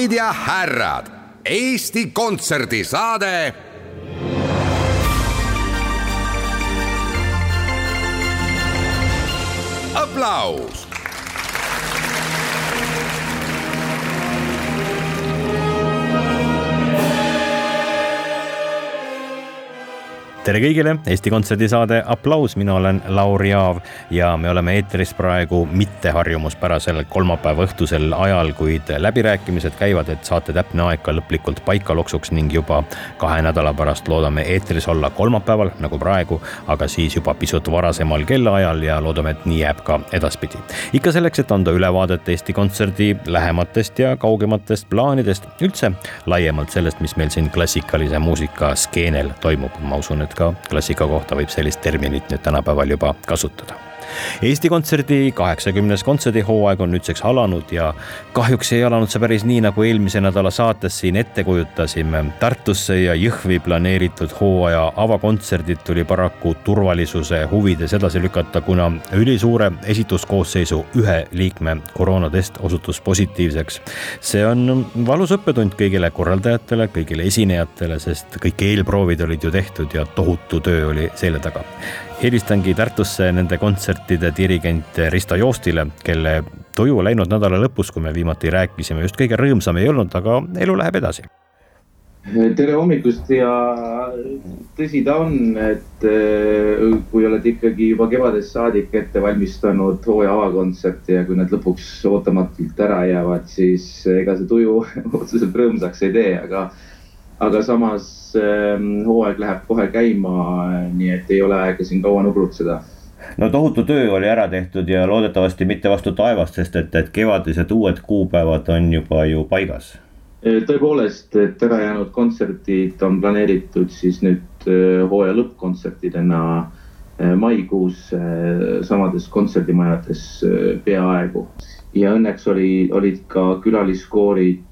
daamid ja härrad, Eesti Kontserdi saade. aplaus tere kõigile, Eesti Kontserdi saade Applaus, mina olen Lauri Aav ja me oleme eetris praegu mitte harjumuspärasel kolmapäeva õhtusel ajal, kuid läbirääkimised käivad, et saate täpne aeg ka lõplikult paika loksuks ning juba kahe nädala pärast loodame eetris olla kolmapäeval nagu praegu, aga siis juba pisut varasemal kellaajal ja loodame, et nii jääb ka edaspidi. ikka selleks, et anda ülevaadet Eesti Kontserdi lähematest ja kaugematest plaanidest, üldse laiemalt sellest, mis meil siin klassikalise muusika skeenel toimub, ma usun, et et ka klassika kohta võib sellist terminit nüüd tänapäeval juba kasutada Eesti Kontserdi kaheksakümnes kontserdihooaeg on nüüdseks alanud ja kahjuks ei alanud see päris nii, nagu eelmise nädala saates siin ette kujutasime. Tartusse ja Jõhvi planeeritud hooaja avakontserdid tuli paraku turvalisuse huvides edasi lükata, kuna ülisuure esituskoosseisu ühe liikme koroonatest osutus positiivseks. see on valus õppetund kõigile korraldajatele, kõigile esinejatele, sest kõik eelproovid olid ju tehtud ja tohutu töö oli selja taga helistangi Tartusse nende kontsertide dirigent Risto Joostile, kelle tuju läinud nädala lõpus, kui me viimati rääkisime, just kõige rõõmsam ei olnud, aga elu läheb edasi. tere hommikust ja tõsi ta on, et äh, kui oled ikkagi juba kevadest saadik ette valmistanud hooaja avakontserti ja kui need lõpuks ootamatult ära jäävad, siis ega see tuju otseselt rõõmsaks ei tee, aga aga samas ähm, hooaeg läheb kohe käima, nii et ei ole aega siin kaua nubrutseda no tohutu töö oli ära tehtud ja loodetavasti mitte vastu taevast, sest et, et kevadised uued kuupäevad on juba ju paigas. Äh, tõepoolest, et ära jäänud kontserdid on planeeritud siis nüüd äh, hooaja lõppkontsertidena maikuus samades kontserdimajades peaaegu. ja õnneks oli, olid ka külaliskoorid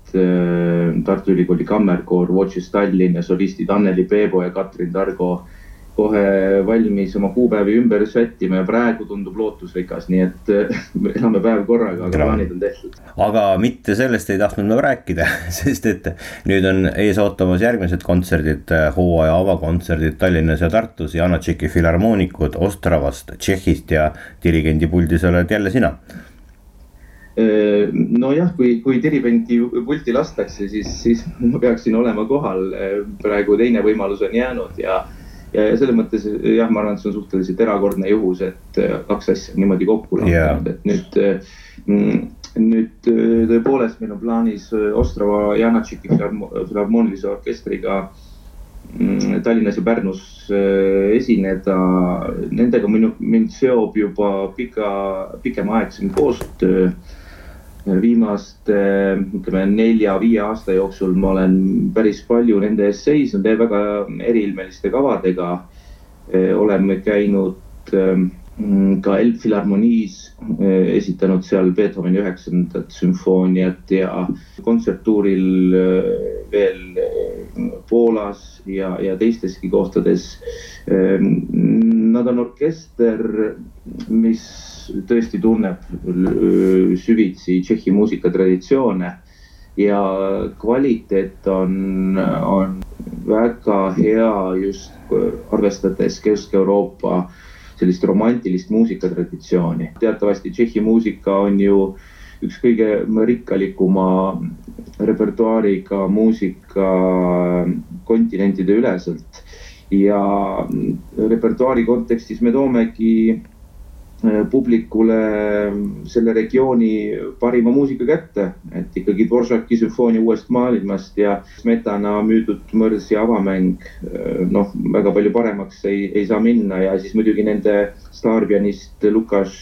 Tartu Ülikooli Kammerkoor, Watches Tallinn ja solistid Anneli Peebo ja Katrin Targo kohe valmis oma kuupäevi ümber sättima ja praegu tundub lootusrikas, nii et äh, me elame päev korraga, aga plaanid on tehtud. aga mitte sellest ei tahtnud me rääkida, sest et nüüd on ees ootamas järgmised kontserdid, äh, hooaja avakontserdid Tallinnas ja Tartus ja Anatšiki filharmoonikud Ostravast, Tšehhist ja dirigendi puldis oled jälle sina Äh, nojah, kui, kui dirigendi pulti lastakse, siis, siis ma peaksin olema kohal. Äh, praegu teine võimalus on jäänud ja, ja, ja selles mõttes jah, ma arvan, et see on suhteliselt erakordne juhus, et äh, kaks asja niimoodi kokku langenud yeah., et nüüd nüüd tõepoolest meil on plaanis Ostrava Janatšiki filharmoonilise orkestriga mm, Tallinnas ja Pärnus esineda. Nendega minu, mind seob juba pika, pikemaaegsem koostöö viimaste ütleme nelja-viie aasta jooksul ma olen päris palju nende eest seisnud väga eriilmeliste kavadega. oleme käinud ka Elbphilharmoniis esitanud seal Beethoveni üheksandat sümfooniat ja kontserttuuril veel Poolas ja, ja teisteski kohtades. Nad on orkester, mis tõesti tunneb süvitsi Tšehhi muusikatraditsioone ja kvaliteet on, on väga hea just arvestades Kesk-Euroopa sellist romantilist muusikatraditsiooni. teatavasti Tšehhi muusika on ju üks kõige rikkalikuma repertuaariga muusika kontinentide üleselt ja repertuaari kontekstis me toomegi publikule selle regiooni parima muusika kätte, et ikkagi Dvoržaki sümfoonia uuest maailmast ja Smetana müüdud mõrs ja avamäng. Äh, noh, väga palju paremaks ei, ei saa minna ja siis muidugi nende staarpianist Lukas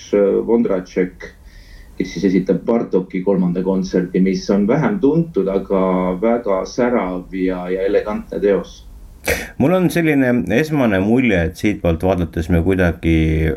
Vondratšek, kes siis esitab Bartoki kolmanda kontserdi, mis on vähem tuntud, aga väga särav ja, ja elegantne teos mul on selline esmane mulje, et siitpoolt vaadates me kuidagi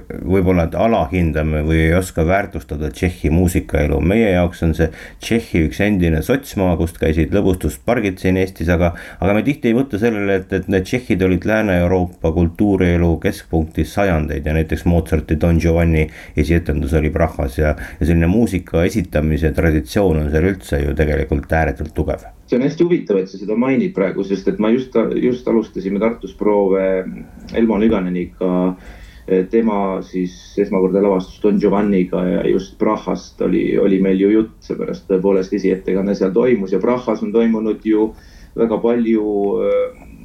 võib-olla alahindame või ei oska väärtustada Tšehhi muusikaelu. meie jaoks on see Tšehhi üks endine sotsmaa, kust käisid lõbustuspargid siin Eestis, aga, aga me tihti ei mõtle sellele, et, et need tšehhid olid Lääne-Euroopa kultuurielu keskpunktis sajandeid ja näiteks Mozarti Don Giovanni esietendus oli Prahas ja, ja selline muusika esitamise traditsioon on seal üldse ju tegelikult ääretult tugev see on hästi huvitav, et sa seda mainid praegu, sest et ma just, just alustasime Tartus proove Elmo Nüganeniga. tema siis esmakordne lavastus Don Giovanniga ja just Prahast oli, oli meil ju jutt, seepärast tõepoolest esiettekanne seal toimus ja Prahas on toimunud ju väga palju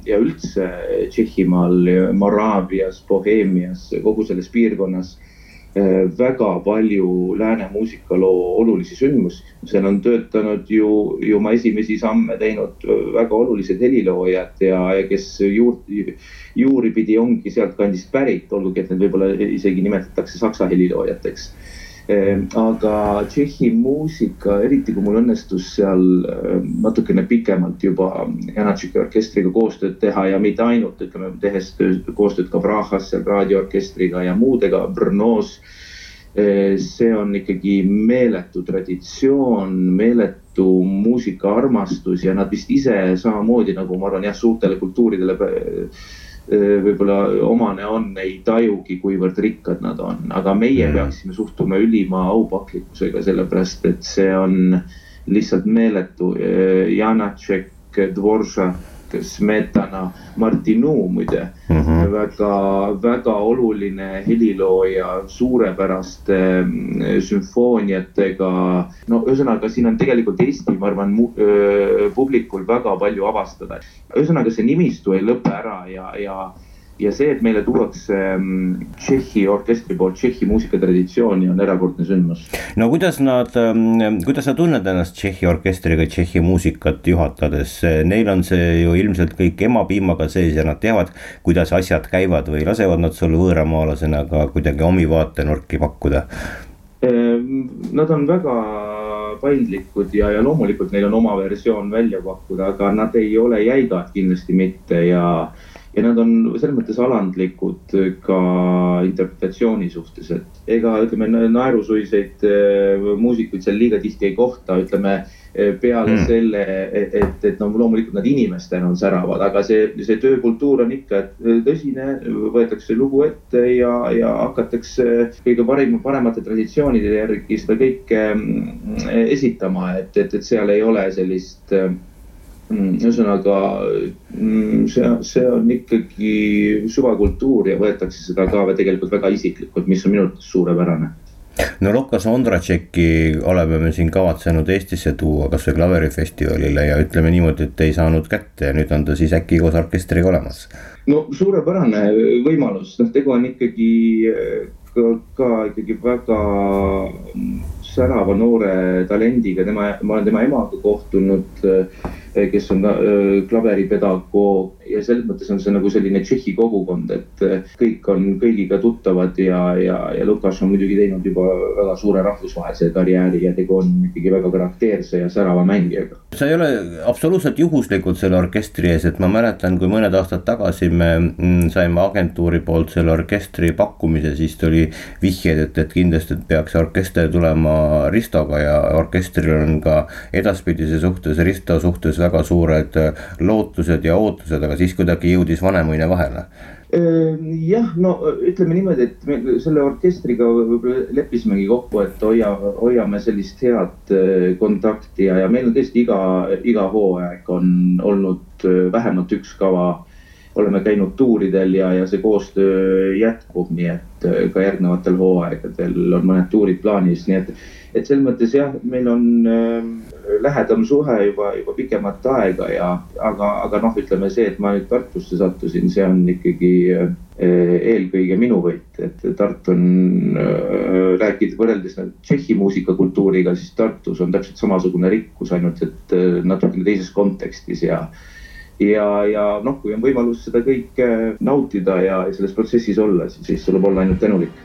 ja üldse Tšehhimaal, Moraavias, Boheemias, kogu selles piirkonnas Äh, väga palju lääne muusikaloo olulisi sündmusi. seal on töötanud ju, ju oma esimesi samme teinud väga olulised heliloojad ja, ja kes juur, juuripidi ongi sealtkandist pärit, olgugi et need võib-olla isegi nimetatakse saksa heliloojateks aga Tšehhi muusika, eriti kui mul õnnestus seal ehm, natukene pikemalt juba Janatšiki orkestriga koostööd teha ja mitte ainult, ütleme, tehes koostööd ka Prahas seal raadioorkestriga ja muudega, Brnos. Ehm, see on ikkagi meeletu traditsioon, meeletu muusikaarmastus ja nad vist ise samamoodi nagu ma arvan jah, suurtele kultuuridele võib-olla omane on, ei tajugi, kuivõrd rikkad nad on, aga meie mm. peaksime suhtuma ülima aupaklikkusega, sellepärast et see on lihtsalt meeletu. Janatšek, Dvoržak Smetana, Martinu muide mm -hmm. väga, väga oluline helilooja, suurepäraste mm, sümfooniatega. no ühesõnaga, siin on tegelikult Eesti, ma arvan, publikul väga palju avastada. ühesõnaga, see nimistu ei lõpe ära ja, ja ja see, et meile tuuakse mm, Tšehhi orkestri poolt Tšehhi muusikatraditsiooni, on erakordne sündmus. no kuidas nad, mm, kuidas sa tunned ennast Tšehhi orkestriga Tšehhi muusikat juhatades, neil on see ju ilmselt kõik emapiimaga sees ja nad teavad, kuidas asjad käivad või lasevad nad sul võõramaalasena ka kuidagi omi vaatenurki pakkuda? Ehm, nad on väga paindlikud ja, ja loomulikult neil on oma versioon välja pakkuda, aga nad ei ole jäigad kindlasti mitte ja ja nad on selles mõttes alandlikud ka interpretatsiooni suhtes, et ega ütleme naerusuiseid äh, muusikuid seal liiga tihti ei kohta, ütleme äh, peale mm. selle, et, et, et no loomulikult nad inimestena on säravad, aga see, see töökultuur on ikka tõsine, võetakse lugu ette ja, ja hakatakse kõige parim, paremate traditsioonide järgi seda kõike mm, esitama, et, et, et seal ei ole sellist äh, ühesõnaga mm, see, see on ikkagi suvakultuur ja võetakse seda ka tegelikult väga isiklikult, mis on minu arvates suurepärane. No Lukas Ondratšeki oleme me siin kavatsenud Eestisse tuua kasvõi klaverifestivalile ja ütleme niimoodi, et ei saanud kätte ja nüüd on ta siis äkki koos orkestriga olemas. no suurepärane võimalus, noh tegu on ikkagi ka, ka ikkagi väga särava noore talendiga, tema, ma olen tema emaga kohtunud Eh, kes on eh, klaveripedagoog ja selles mõttes on see nagu selline Tšehhi kogukond, et eh, kõik on kõigiga tuttavad ja, ja, ja Lukas on muidugi teinud juba väga suure rahvusvahelise karjääri ja tegu on ikkagi väga karakteerse ja särava mängijaga. sa ei ole absoluutselt juhuslikult selle orkestri ees, et ma mäletan, kui mõned aastad tagasi me mm, saime agentuuri poolt selle orkestri pakkumise, siis tuli vihjeid, et, et kindlasti peaks orkester tulema Ristoga ja orkestril on ka edaspidise suhtes, Risto suhtes väga suured äh, lootused ja ootused, aga siis kuidagi jõudis vanemuine vahele ehm, jah, no ütleme niimoodi, et me selle orkestriga võib-olla leppisimegi kokku, et hoia, hoiame sellist head äh, kontakti ja, ja meil on tõesti iga, iga hooaeg on olnud äh, vähemalt üks kava. Oleme käinud tuuridel ja, ja see koostöö jätkub, nii et ka järgnevatel hooaegadel on mõned tuurid plaanis, nii et, et selles mõttes jah, meil on äh, lähedam suhe juba, juba pikemat aega ja, aga, aga noh, ütleme see, et ma nüüd Tartusse sattusin, see on ikkagi eh, eelkõige minu võit, et Tartu on, eh, rääkides võrreldes Tšehhi muusikakultuuriga, siis Tartus on täpselt samasugune rikkus, ainult et eh, natukene teises kontekstis ja ja, ja noh, kui on võimalus seda kõike nautida ja selles protsessis olla, siis tuleb olla ainult tänulik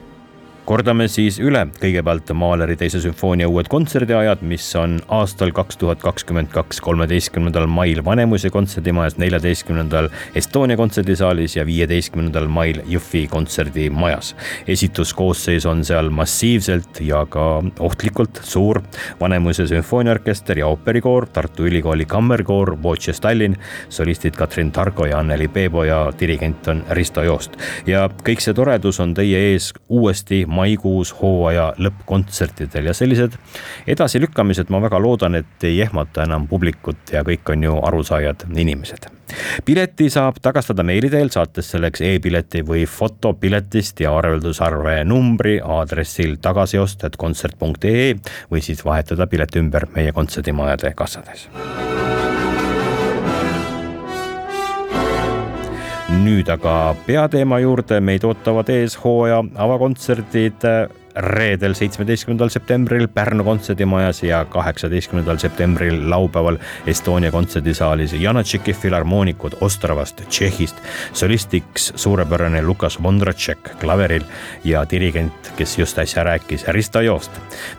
kordame siis üle kõigepealt Mahleri teise sümfoonia uued kontserdiajad, mis on aastal kaks tuhat kakskümmend kaks, kolmeteistkümnendal mail Vanemuise kontserdimajas, neljateistkümnendal Estonia kontserdisaalis ja viieteistkümnendal mail Jõhvi kontserdimajas. esituskoosseis on seal massiivselt ja ka ohtlikult suur Vanemuise sümfooniaorkester ja ooperikoor, Tartu Ülikooli kammerkoor, Voces Tallinn, solistid Katrin Targo ja Anneli Peebo ja dirigent on Risto Joost. ja kõik see toredus on teie ees uuesti maikuus hooaja lõppkontsertidel ja sellised edasilükkamised, ma väga loodan, et ei ehmata enam publikut ja kõik on ju arusaajad inimesed. pileti saab tagastada meili teel, saates selleks e-pileti või foto piletist ja arveldusarve numbri aadressil tagasiostjad.kontsert.ee või siis vahetada pilet ümber meie kontserdimajade kassades nüüd aga peateema juurde, meid ootavad ees hooaja avakontserdid reedel, seitsmeteistkümnendal septembril Pärnu kontserdimajas ja kaheksateistkümnendal septembril laupäeval Estonia kontserdisaalis Janatšiki filharmoonikud Ostravast, Tšehhist. solistiks suurepärane Lukas Vondratšek klaveril ja dirigent, kes just äsja rääkis, Risto Joost.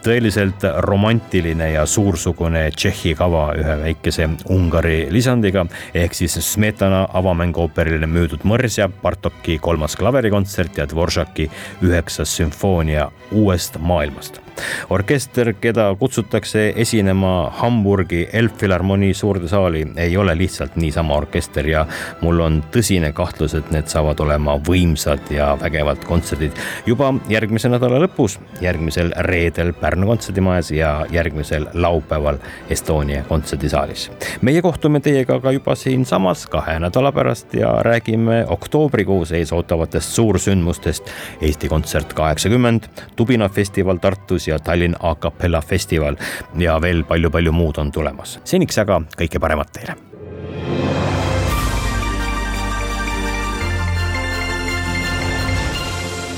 tõeliselt romantiline ja suursugune Tšehhi kava ühe väikese Ungari lisandiga ehk siis Smetana avamänguooperile müüdud mõrsja, Bartoki kolmas klaverikontsert ja Dvoržaki üheksas sümfoonia uuest maailmast orkester, keda kutsutakse esinema Hamburgi Elbphilharmonie suurde saali, ei ole lihtsalt niisama orkester ja mul on tõsine kahtlus, et need saavad olema võimsad ja vägevad kontserdid juba järgmise nädala lõpus, järgmisel reedel Pärnu kontserdimajas ja järgmisel laupäeval Estonia kontserdisaalis. meie kohtume teiega ka juba siinsamas kahe nädala pärast ja räägime oktoobrikuus ees ootavatest suursündmustest Eesti Kontsert kaheksakümmend, Tubina festival Tartus ja Tallinn A Capella festival ja veel palju-palju muud on tulemas. seniks aga kõike paremat teile.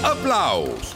aplaus